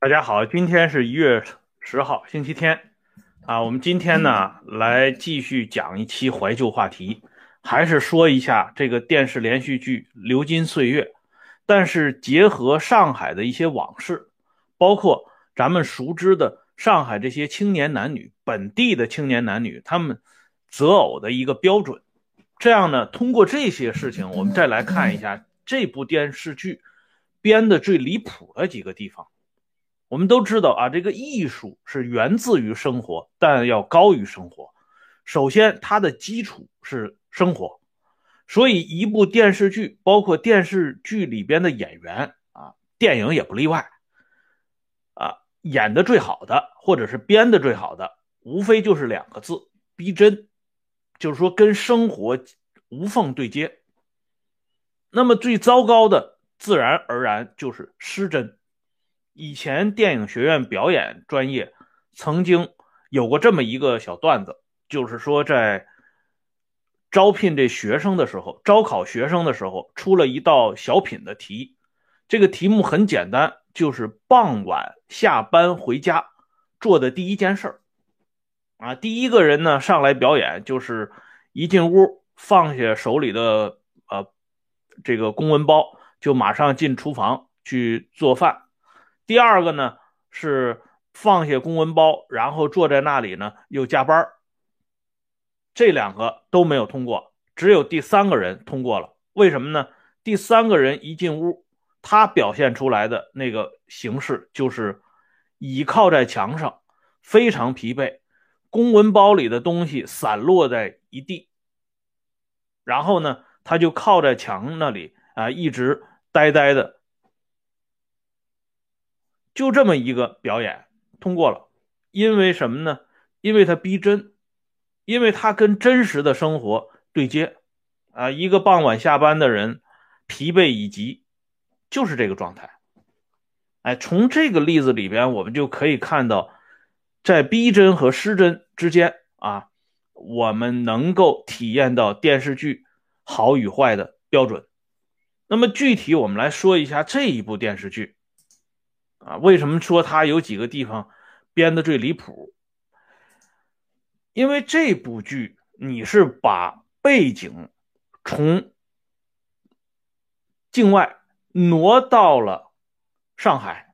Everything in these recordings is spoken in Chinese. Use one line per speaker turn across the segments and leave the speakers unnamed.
大家好，今天是一月十号，星期天啊。我们今天呢来继续讲一期怀旧话题，还是说一下这个电视连续剧《流金岁月》，但是结合上海的一些往事，包括咱们熟知的上海这些青年男女，本地的青年男女他们择偶的一个标准。这样呢，通过这些事情，我们再来看一下这部电视剧编的最离谱的几个地方。我们都知道啊，这个艺术是源自于生活，但要高于生活。首先，它的基础是生活，所以一部电视剧，包括电视剧里边的演员啊，电影也不例外啊，演的最好的，或者是编的最好的，无非就是两个字：逼真。就是说，跟生活无缝对接。那么最糟糕的，自然而然就是失真。以前电影学院表演专业曾经有过这么一个小段子，就是说在招聘这学生的时候，招考学生的时候出了一道小品的题。这个题目很简单，就是傍晚下班回家做的第一件事啊，第一个人呢上来表演，就是一进屋放下手里的呃这个公文包，就马上进厨房去做饭。第二个呢是放下公文包，然后坐在那里呢又加班这两个都没有通过，只有第三个人通过了。为什么呢？第三个人一进屋，他表现出来的那个形式就是倚靠在墙上，非常疲惫，公文包里的东西散落在一地，然后呢他就靠在墙那里啊，一直呆呆的。就这么一个表演通过了，因为什么呢？因为他逼真，因为他跟真实的生活对接啊。一个傍晚下班的人，疲惫以及，就是这个状态。哎，从这个例子里边，我们就可以看到，在逼真和失真之间啊，我们能够体验到电视剧好与坏的标准。那么具体我们来说一下这一部电视剧。啊，为什么说它有几个地方编的最离谱？因为这部剧你是把背景从境外挪到了上海，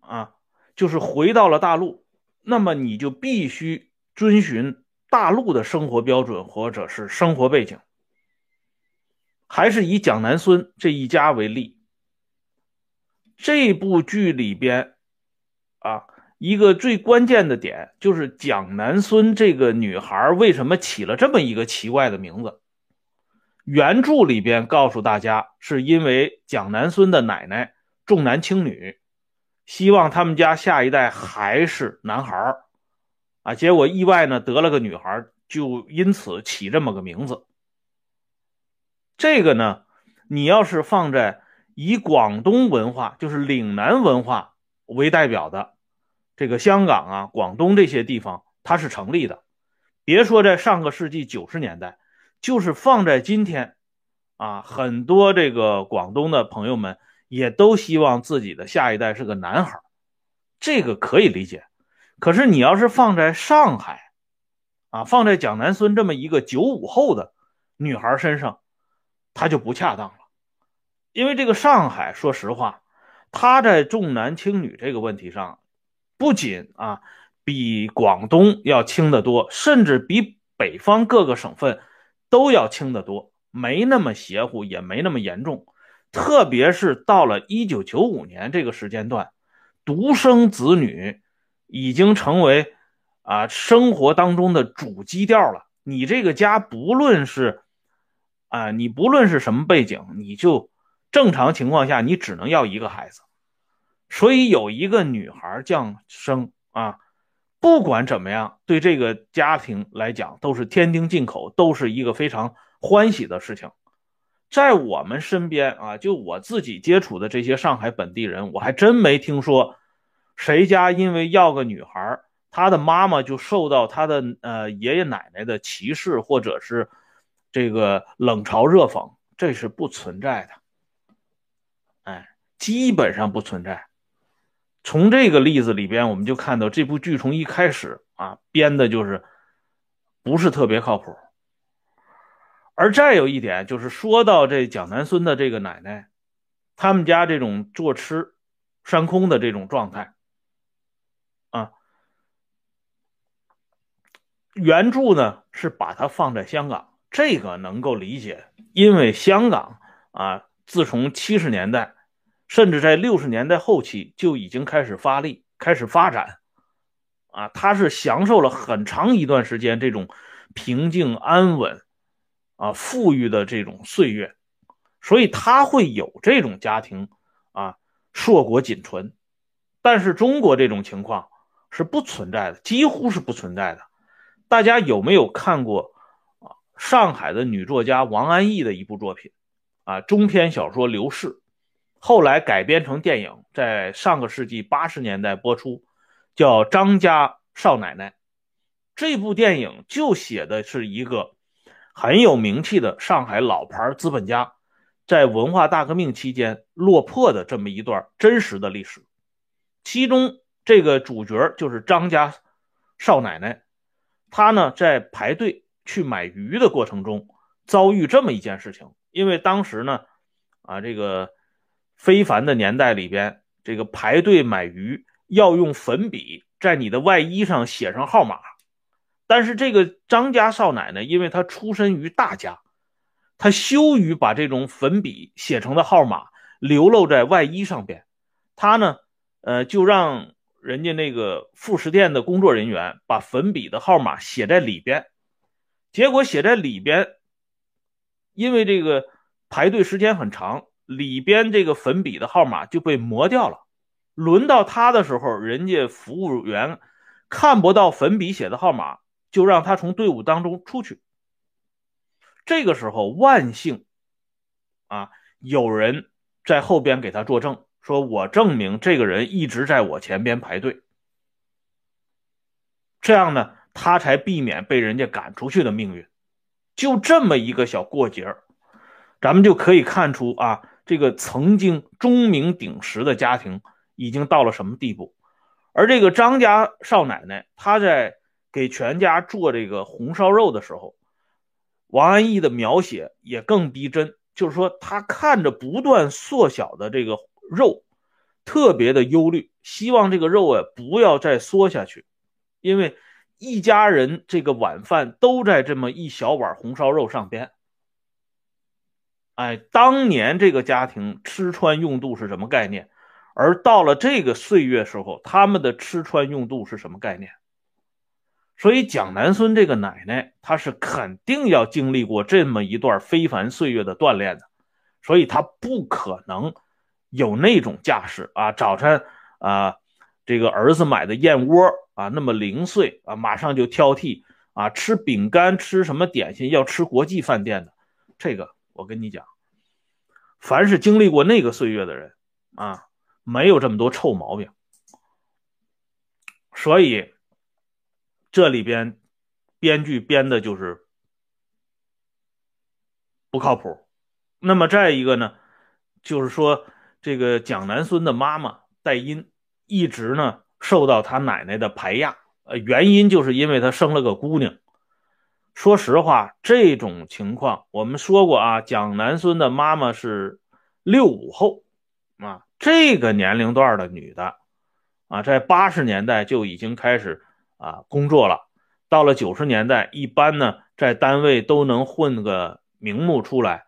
啊，就是回到了大陆，那么你就必须遵循大陆的生活标准或者是生活背景。还是以蒋南孙这一家为例。这部剧里边，啊，一个最关键的点就是蒋南孙这个女孩为什么起了这么一个奇怪的名字？原著里边告诉大家，是因为蒋南孙的奶奶重男轻女，希望他们家下一代还是男孩啊，结果意外呢得了个女孩，就因此起这么个名字。这个呢，你要是放在。以广东文化，就是岭南文化为代表的这个香港啊、广东这些地方，它是成立的。别说在上个世纪九十年代，就是放在今天，啊，很多这个广东的朋友们也都希望自己的下一代是个男孩，这个可以理解。可是你要是放在上海，啊，放在蒋南孙这么一个九五后的女孩身上，它就不恰当了。因为这个上海，说实话，他在重男轻女这个问题上，不仅啊比广东要轻得多，甚至比北方各个省份都要轻得多，没那么邪乎，也没那么严重。特别是到了一九九五年这个时间段，独生子女已经成为啊生活当中的主基调了。你这个家不论是啊，你不论是什么背景，你就。正常情况下，你只能要一个孩子，所以有一个女孩降生啊，不管怎么样，对这个家庭来讲都是天丁进口，都是一个非常欢喜的事情。在我们身边啊，就我自己接触的这些上海本地人，我还真没听说谁家因为要个女孩，他的妈妈就受到他的呃爷爷奶奶的歧视，或者是这个冷嘲热讽，这是不存在的，哎，基本上不存在。从这个例子里边，我们就看到这部剧从一开始啊编的就是不是特别靠谱。而再有一点就是说到这蒋南孙的这个奶奶，他们家这种坐吃山空的这种状态。啊原著呢是把它放在香港，这个能够理解，因为香港啊，自从七十年代，甚至在六十年代后期就已经开始发力、开始发展，啊，他是享受了很长一段时间这种平静安稳、啊富裕的这种岁月，所以他会有这种家庭啊硕果仅存，但是中国这种情况是不存在的，几乎是不存在的。大家有没有看过啊？上海的女作家王安忆的一部作品啊，中篇小说《刘氏》，后来改编成电影，在上个世纪八十年代播出，叫《张家少奶奶》。这部电影就写的是一个很有名气的上海老牌资本家，在文化大革命期间落魄的这么一段真实的历史。其中这个主角就是张家少奶奶。她呢，在排队去买鱼的过程中，遭遇这么一件事情。因为当时呢，啊，这个非凡的年代里边，这个排队买鱼要用粉笔在你的外衣上写上号码。但是这个张家少奶奶，因为她出身于大家，她羞于把这种粉笔写成的号码流露在外衣上边，她呢，呃，就让。人家那个副食店的工作人员把粉笔的号码写在里边，结果写在里边，因为这个排队时间很长，里边这个粉笔的号码就被磨掉了。轮到他的时候，人家服务员看不到粉笔写的号码，就让他从队伍当中出去。这个时候，万幸啊，有人在后边给他作证。说我证明这个人一直在我前边排队，这样呢，他才避免被人家赶出去的命运。就这么一个小过节咱们就可以看出啊，这个曾经钟鸣鼎食的家庭已经到了什么地步。而这个张家少奶奶，她在给全家做这个红烧肉的时候，王安忆的描写也更逼真，就是说她看着不断缩小的这个。肉特别的忧虑，希望这个肉啊不要再缩下去，因为一家人这个晚饭都在这么一小碗红烧肉上边。哎，当年这个家庭吃穿用度是什么概念？而到了这个岁月时候，他们的吃穿用度是什么概念？所以蒋南孙这个奶奶，她是肯定要经历过这么一段非凡岁月的锻炼的，所以她不可能。有那种架势啊，早晨啊，这个儿子买的燕窝啊，那么零碎啊，马上就挑剔啊，吃饼干吃什么点心要吃国际饭店的，这个我跟你讲，凡是经历过那个岁月的人啊，没有这么多臭毛病。所以这里边编剧编的就是不靠谱。那么再一个呢，就是说。这个蒋南孙的妈妈戴英一直呢受到他奶奶的排压，呃，原因就是因为她生了个姑娘。说实话，这种情况我们说过啊，蒋南孙的妈妈是六五后啊，这个年龄段的女的啊，在八十年代就已经开始啊工作了，到了九十年代，一般呢在单位都能混个名目出来，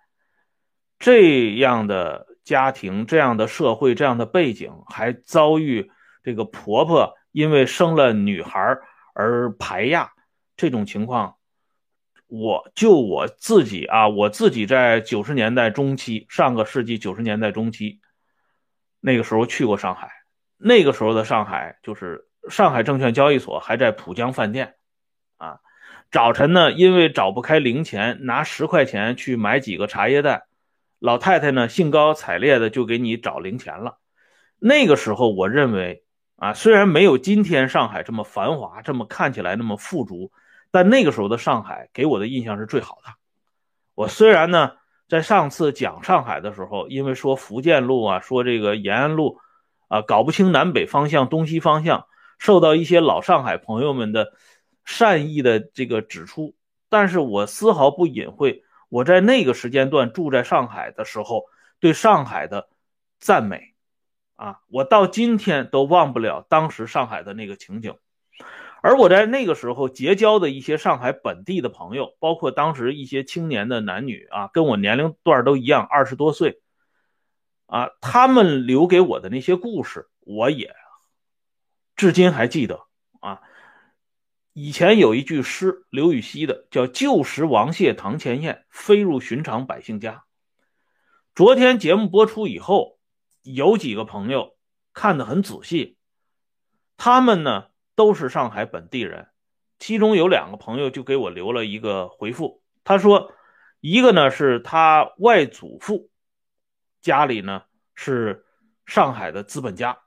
这样的。家庭这样的社会这样的背景，还遭遇这个婆婆因为生了女孩而排压这种情况，我就我自己啊，我自己在九十年代中期，上个世纪九十年代中期，那个时候去过上海，那个时候的上海就是上海证券交易所还在浦江饭店，啊，早晨呢，因为找不开零钱，拿十块钱去买几个茶叶蛋。老太太呢，兴高采烈的就给你找零钱了。那个时候，我认为啊，虽然没有今天上海这么繁华，这么看起来那么富足，但那个时候的上海给我的印象是最好的。我虽然呢，在上次讲上海的时候，因为说福建路啊，说这个延安路，啊，搞不清南北方向、东西方向，受到一些老上海朋友们的善意的这个指出，但是我丝毫不隐晦我在那个时间段住在上海的时候对上海的赞美。啊，我到今天都忘不了当时上海的那个情景，而我在那个时候结交的一些上海本地的朋友，包括当时一些青年的男女啊，跟我年龄段都一样，二十多岁，啊，他们留给我的那些故事，我也至今还记得啊。以前有一句诗，刘禹锡的，叫“旧时王谢堂前燕，飞入寻常百姓家”。昨天节目播出以后。有几个朋友看得很仔细，他们呢都是上海本地人，其中有两个朋友就给我留了一个回复，他说，一个呢是他外祖父家里呢是上海的资本家，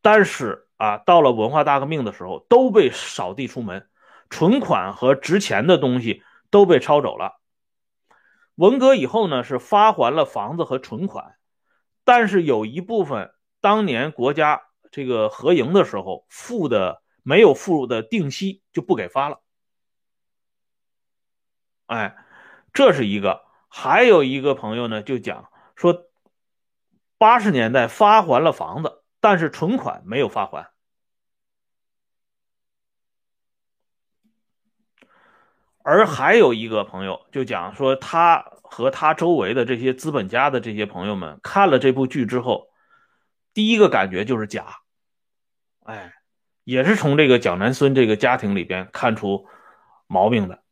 但是啊到了文化大革命的时候都被扫地出门，存款和值钱的东西都被抄走了，文革以后呢是发还了房子和存款。但是有一部分当年国家这个合营的时候付的没有付的定息就不给发了，哎，这是一个。还有一个朋友呢就讲说，八十年代发还了房子，但是存款没有发还。而还有一个朋友就讲说他。和他周围的这些资本家的这些朋友们看了这部剧之后，第一个感觉就是假，哎，也是从这个蒋南孙这个家庭里边看出毛病的。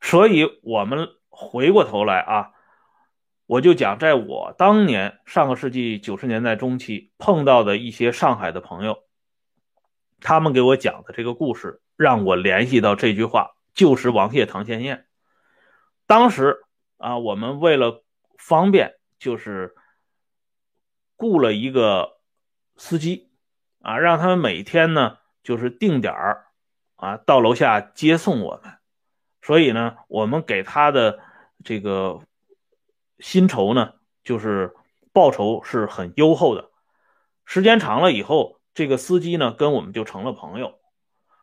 所以，我们回过头来啊，我就讲，在我当年上个世纪九十年代中期碰到的一些上海的朋友，他们给我讲的这个故事，让我联系到这句话：旧时王谢堂前燕。当时啊，我们为了方便，就是雇了一个司机啊，让他们每天呢就是定点儿啊到楼下接送我们。所以呢，我们给他的这个薪酬呢，就是报酬是很优厚的。时间长了以后，这个司机呢跟我们就成了朋友，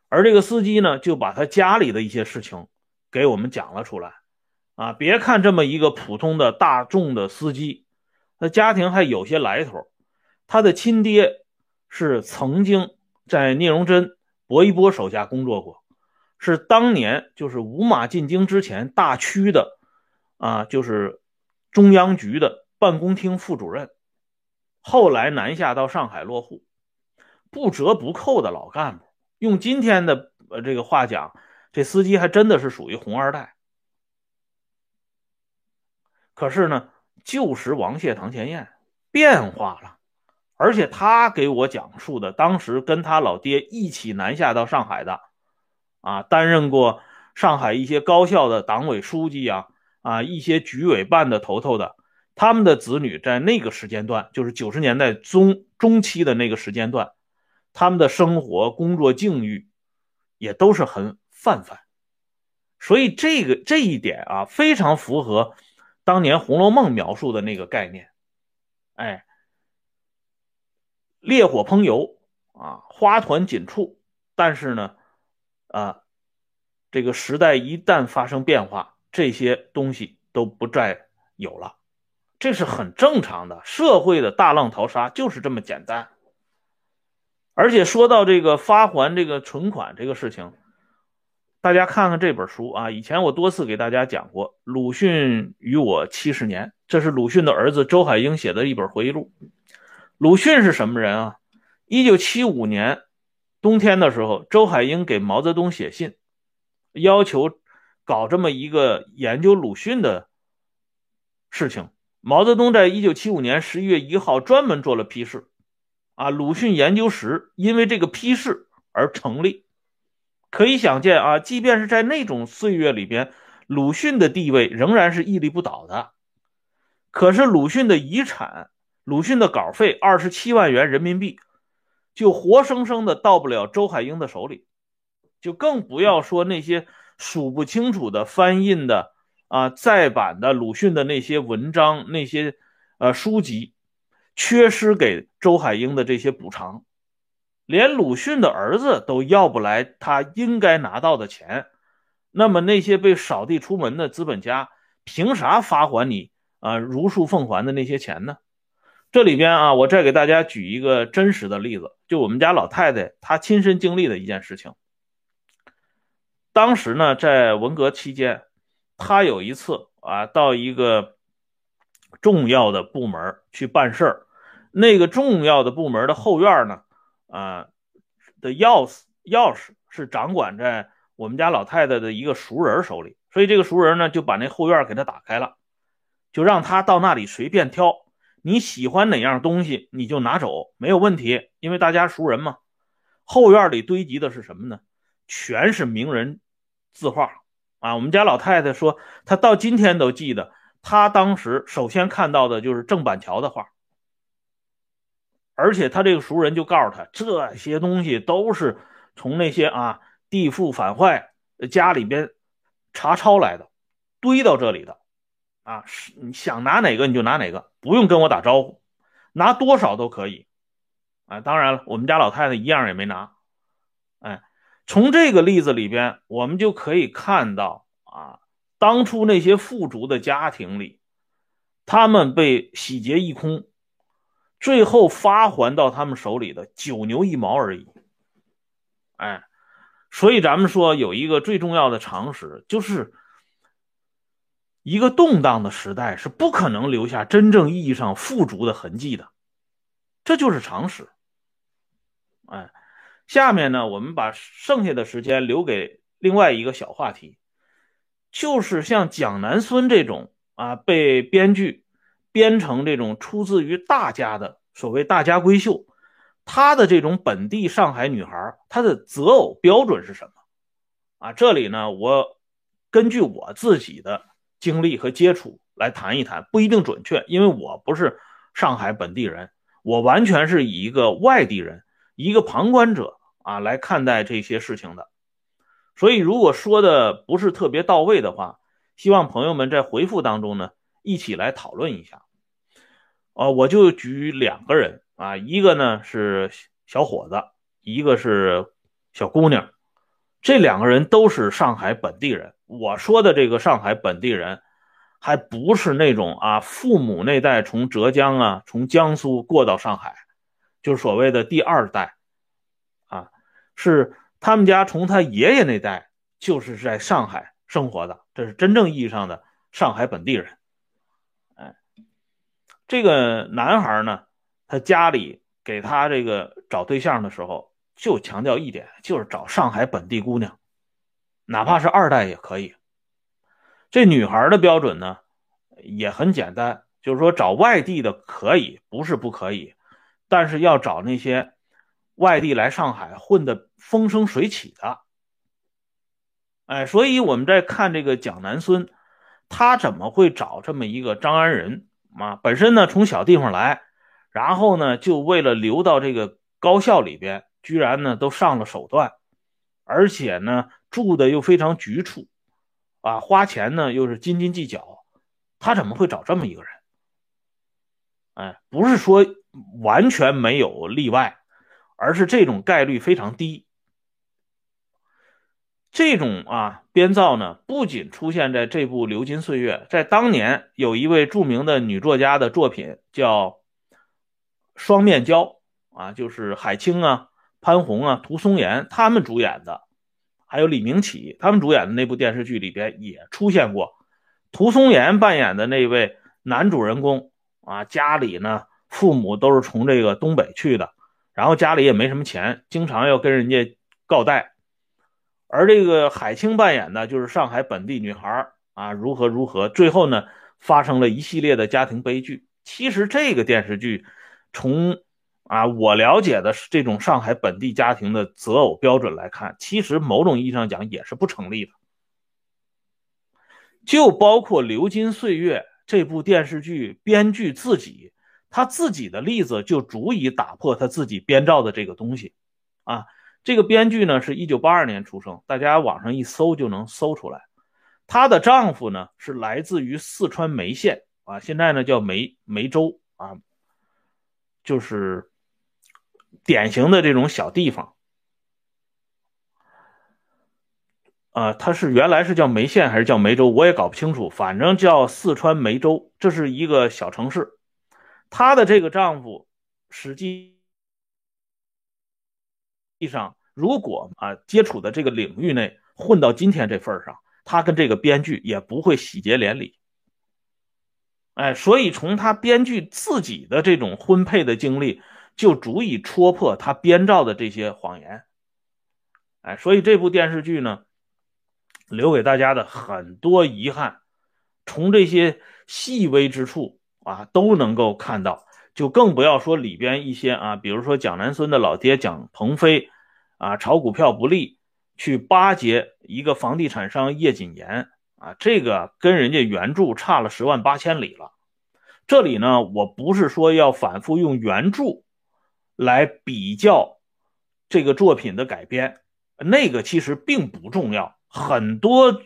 而这个司机呢就把他家里的一些事情给我们讲了出来。啊，别看这么一个普通的大众的司机，那家庭还有些来头。他的亲爹是曾经在聂荣臻、薄一波手下工作过，是当年就是五马进京之前大区的啊，就是中央局的办公厅副主任，后来南下到上海落户，不折不扣的老干部。用今天的呃这个话讲，这司机还真的是属于红二代。可是呢，旧时王谢堂前燕变化了，而且他给我讲述的当时跟他老爹一起南下到上海的，啊，担任过上海一些高校的党委书记啊，啊，一些局委办的头头的，他们的子女在那个时间段，就是九十年代中中期的那个时间段，他们的生活工作境遇也都是很泛泛，所以这个这一点啊，非常符合。当年《红楼梦》描述的那个概念，哎，烈火烹油啊，花团锦簇。但是呢，啊，这个时代一旦发生变化，这些东西都不再有了，这是很正常的。社会的大浪淘沙就是这么简单。而且说到这个发还这个存款这个事情。大家看看这本书啊，以前我多次给大家讲过《鲁迅与我七十年》，这是鲁迅的儿子周海婴写的一本回忆录。鲁迅是什么人啊？一九七五年冬天的时候，周海婴给毛泽东写信，要求搞这么一个研究鲁迅的事情。毛泽东在一九七五年十一月一号专门做了批示，啊，鲁迅研究室因为这个批示而成立。可以想见啊，即便是在那种岁月里边，鲁迅的地位仍然是屹立不倒的。可是鲁迅的遗产，鲁迅的稿费二十七万元人民币，就活生生的到不了周海婴的手里，就更不要说那些数不清楚的翻印的啊再版的鲁迅的那些文章、那些呃书籍，缺失给周海婴的这些补偿，连鲁迅的儿子都要不来他应该拿到的钱，那么那些被扫地出门的资本家，凭啥发还你啊如数奉还的那些钱呢？这里边啊，我再给大家举一个真实的例子，就我们家老太太她亲身经历的一件事情。当时呢，在文革期间，她有一次啊，到一个重要的部门去办事儿，那个重要的部门的后院呢，啊的钥匙钥匙是掌管在我们家老太太的一个熟人手里，所以这个熟人呢就把那后院给她打开了，就让她到那里随便挑。你喜欢哪样东西，你就拿走，没有问题，因为大家熟人嘛。后院里堆积的是什么呢？全是名人字画啊！我们家老太太说，她到今天都记得，她当时首先看到的就是郑板桥的画，而且她这个熟人就告诉她，这些东西都是从那些啊地富反坏家里边查抄来的，堆到这里的。啊，是你想拿哪个你就拿哪个，不用跟我打招呼，拿多少都可以。啊，当然了，我们家老太太一样也没拿。哎，从这个例子里边，我们就可以看到啊，当初那些富足的家庭里，他们被洗劫一空，最后发还到他们手里的九牛一毛而已。哎，所以咱们说有一个最重要的常识就是。一个动荡的时代是不可能留下真正意义上富足的痕迹的，这就是常识。哎，下面呢，我们把剩下的时间留给另外一个小话题，就是像蒋南孙这种啊，被编剧编成这种出自于大家的所谓大家闺秀，她的这种本地上海女孩，她的择偶标准是什么？啊，这里呢，我根据我自己的。经历和接触来谈一谈不一定准确，因为我不是上海本地人，我完全是以一个外地人、一个旁观者啊来看待这些事情的。所以如果说的不是特别到位的话，希望朋友们在回复当中呢一起来讨论一下。啊，我就举两个人啊，一个呢是小伙子，一个是小姑娘，这两个人都是上海本地人。我说的这个上海本地人，还不是那种啊，父母那代从浙江啊，从江苏过到上海，就是所谓的第二代，啊，是他们家从他爷爷那代就是在上海生活的，这是真正意义上的上海本地人。哎，这个男孩呢，他家里给他这个找对象的时候，就强调一点，就是找上海本地姑娘。哪怕是二代也可以。这女孩的标准呢，也很简单，就是说找外地的可以，不是不可以，但是要找那些外地来上海混的风生水起的。哎，所以我们在看这个蒋南孙，他怎么会找这么一个张安仁啊？本身呢从小地方来，然后呢就为了留到这个高校里边，居然呢都上了手段，而且呢。住的又非常局促，啊，花钱呢又是斤斤计较，他怎么会找这么一个人？哎，不是说完全没有例外，而是这种概率非常低。这种啊编造呢，不仅出现在这部《流金岁月》，在当年有一位著名的女作家的作品叫《双面胶》，啊，就是海清啊、潘虹啊、涂松岩他们主演的。还有李明启他们主演的那部电视剧里边也出现过，涂松岩扮演的那位男主人公啊，家里呢父母都是从这个东北去的，然后家里也没什么钱，经常要跟人家告贷，而这个海清扮演的就是上海本地女孩啊，如何如何，最后呢发生了一系列的家庭悲剧。其实这个电视剧从。啊，我了解的是这种上海本地家庭的择偶标准来看，其实某种意义上讲也是不成立的。就包括《流金岁月》这部电视剧编剧自己，他自己的例子就足以打破他自己编造的这个东西，啊，这个编剧呢是一九八二年出生，大家网上一搜就能搜出来。她的丈夫呢是来自于四川眉县啊，现在呢叫眉眉州啊，就是典型的这种小地方。啊，他是原来是叫眉县还是叫眉州，我也搞不清楚，反正叫四川眉州，这是一个小城市。她的这个丈夫，实际上如果啊接触的这个领域内混到今天这份上，他跟这个编剧也不会喜结连理。哎，所以从他编剧自己的这种婚配的经历，就足以戳破他编造的这些谎言。哎，所以这部电视剧呢。留给大家的很多遗憾，从这些细微之处啊都能够看到，就更不要说里边一些啊，比如说蒋南孙的老爹蒋鹏飞啊，炒股票不利，去巴结一个房地产商叶谨言啊，这个跟人家原著差了十万八千里了。这里呢，我不是说要反复用原著来比较这个作品的改编，那个其实并不重要。很多，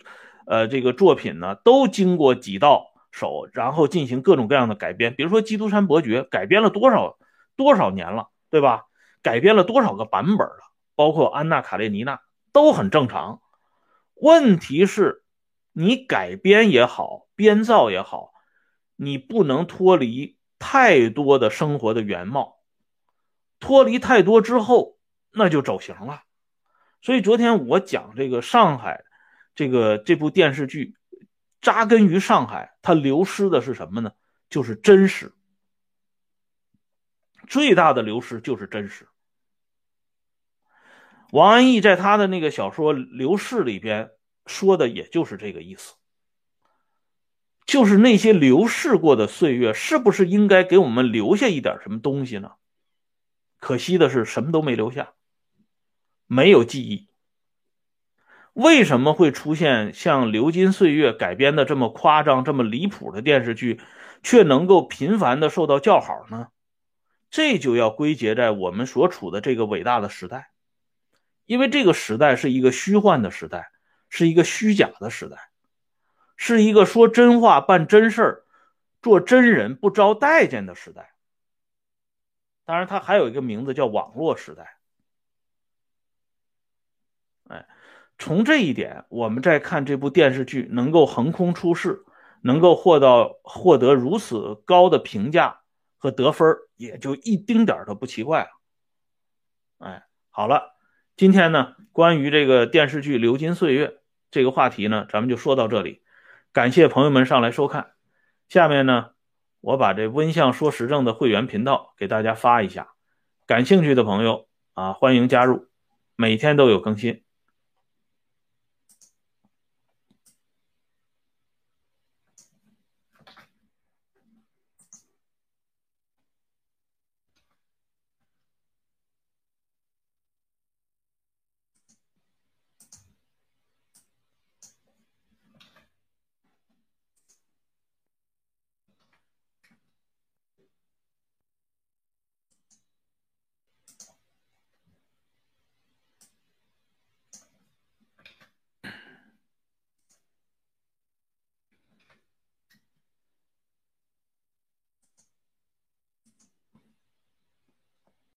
呃，这个作品呢，都经过几道手，然后进行各种各样的改编。比如说《基督山伯爵》，改编了多少多少年了，对吧？改编了多少个版本了？包括《安娜·卡列尼娜》都很正常。问题是，你改编也好，编造也好，你不能脱离太多的生活的原貌。脱离太多之后，那就走形了。所以昨天我讲这个上海，这个这部电视剧扎根于上海，它流失的是什么呢？就是真实。最大的流失就是真实。王安忆在他的那个小说《流逝》里边说的，也就是这个意思，就是那些流逝过的岁月，是不是应该给我们留下一点什么东西呢？可惜的是，什么都没留下。没有记忆，为什么会出现像《流金岁月》改编的这么夸张、这么离谱的电视剧，却能够频繁的受到叫好呢？这就要归结在我们所处的这个伟大的时代，因为这个时代是一个虚幻的时代，是一个虚假的时代，是一个说真话、办真事儿、做真人不招待见的时代。当然，它还有一个名字叫网络时代。哎，从这一点，我们再看这部电视剧能够横空出世，能够获到获得如此高的评价和得分，也就一丁点都不奇怪了。哎，好了，今天呢，关于这个电视剧《流金岁月》这个话题呢，咱们就说到这里。感谢朋友们上来收看。下面呢，我把这温相说时政的会员频道给大家发一下，感兴趣的朋友啊，欢迎加入，每天都有更新。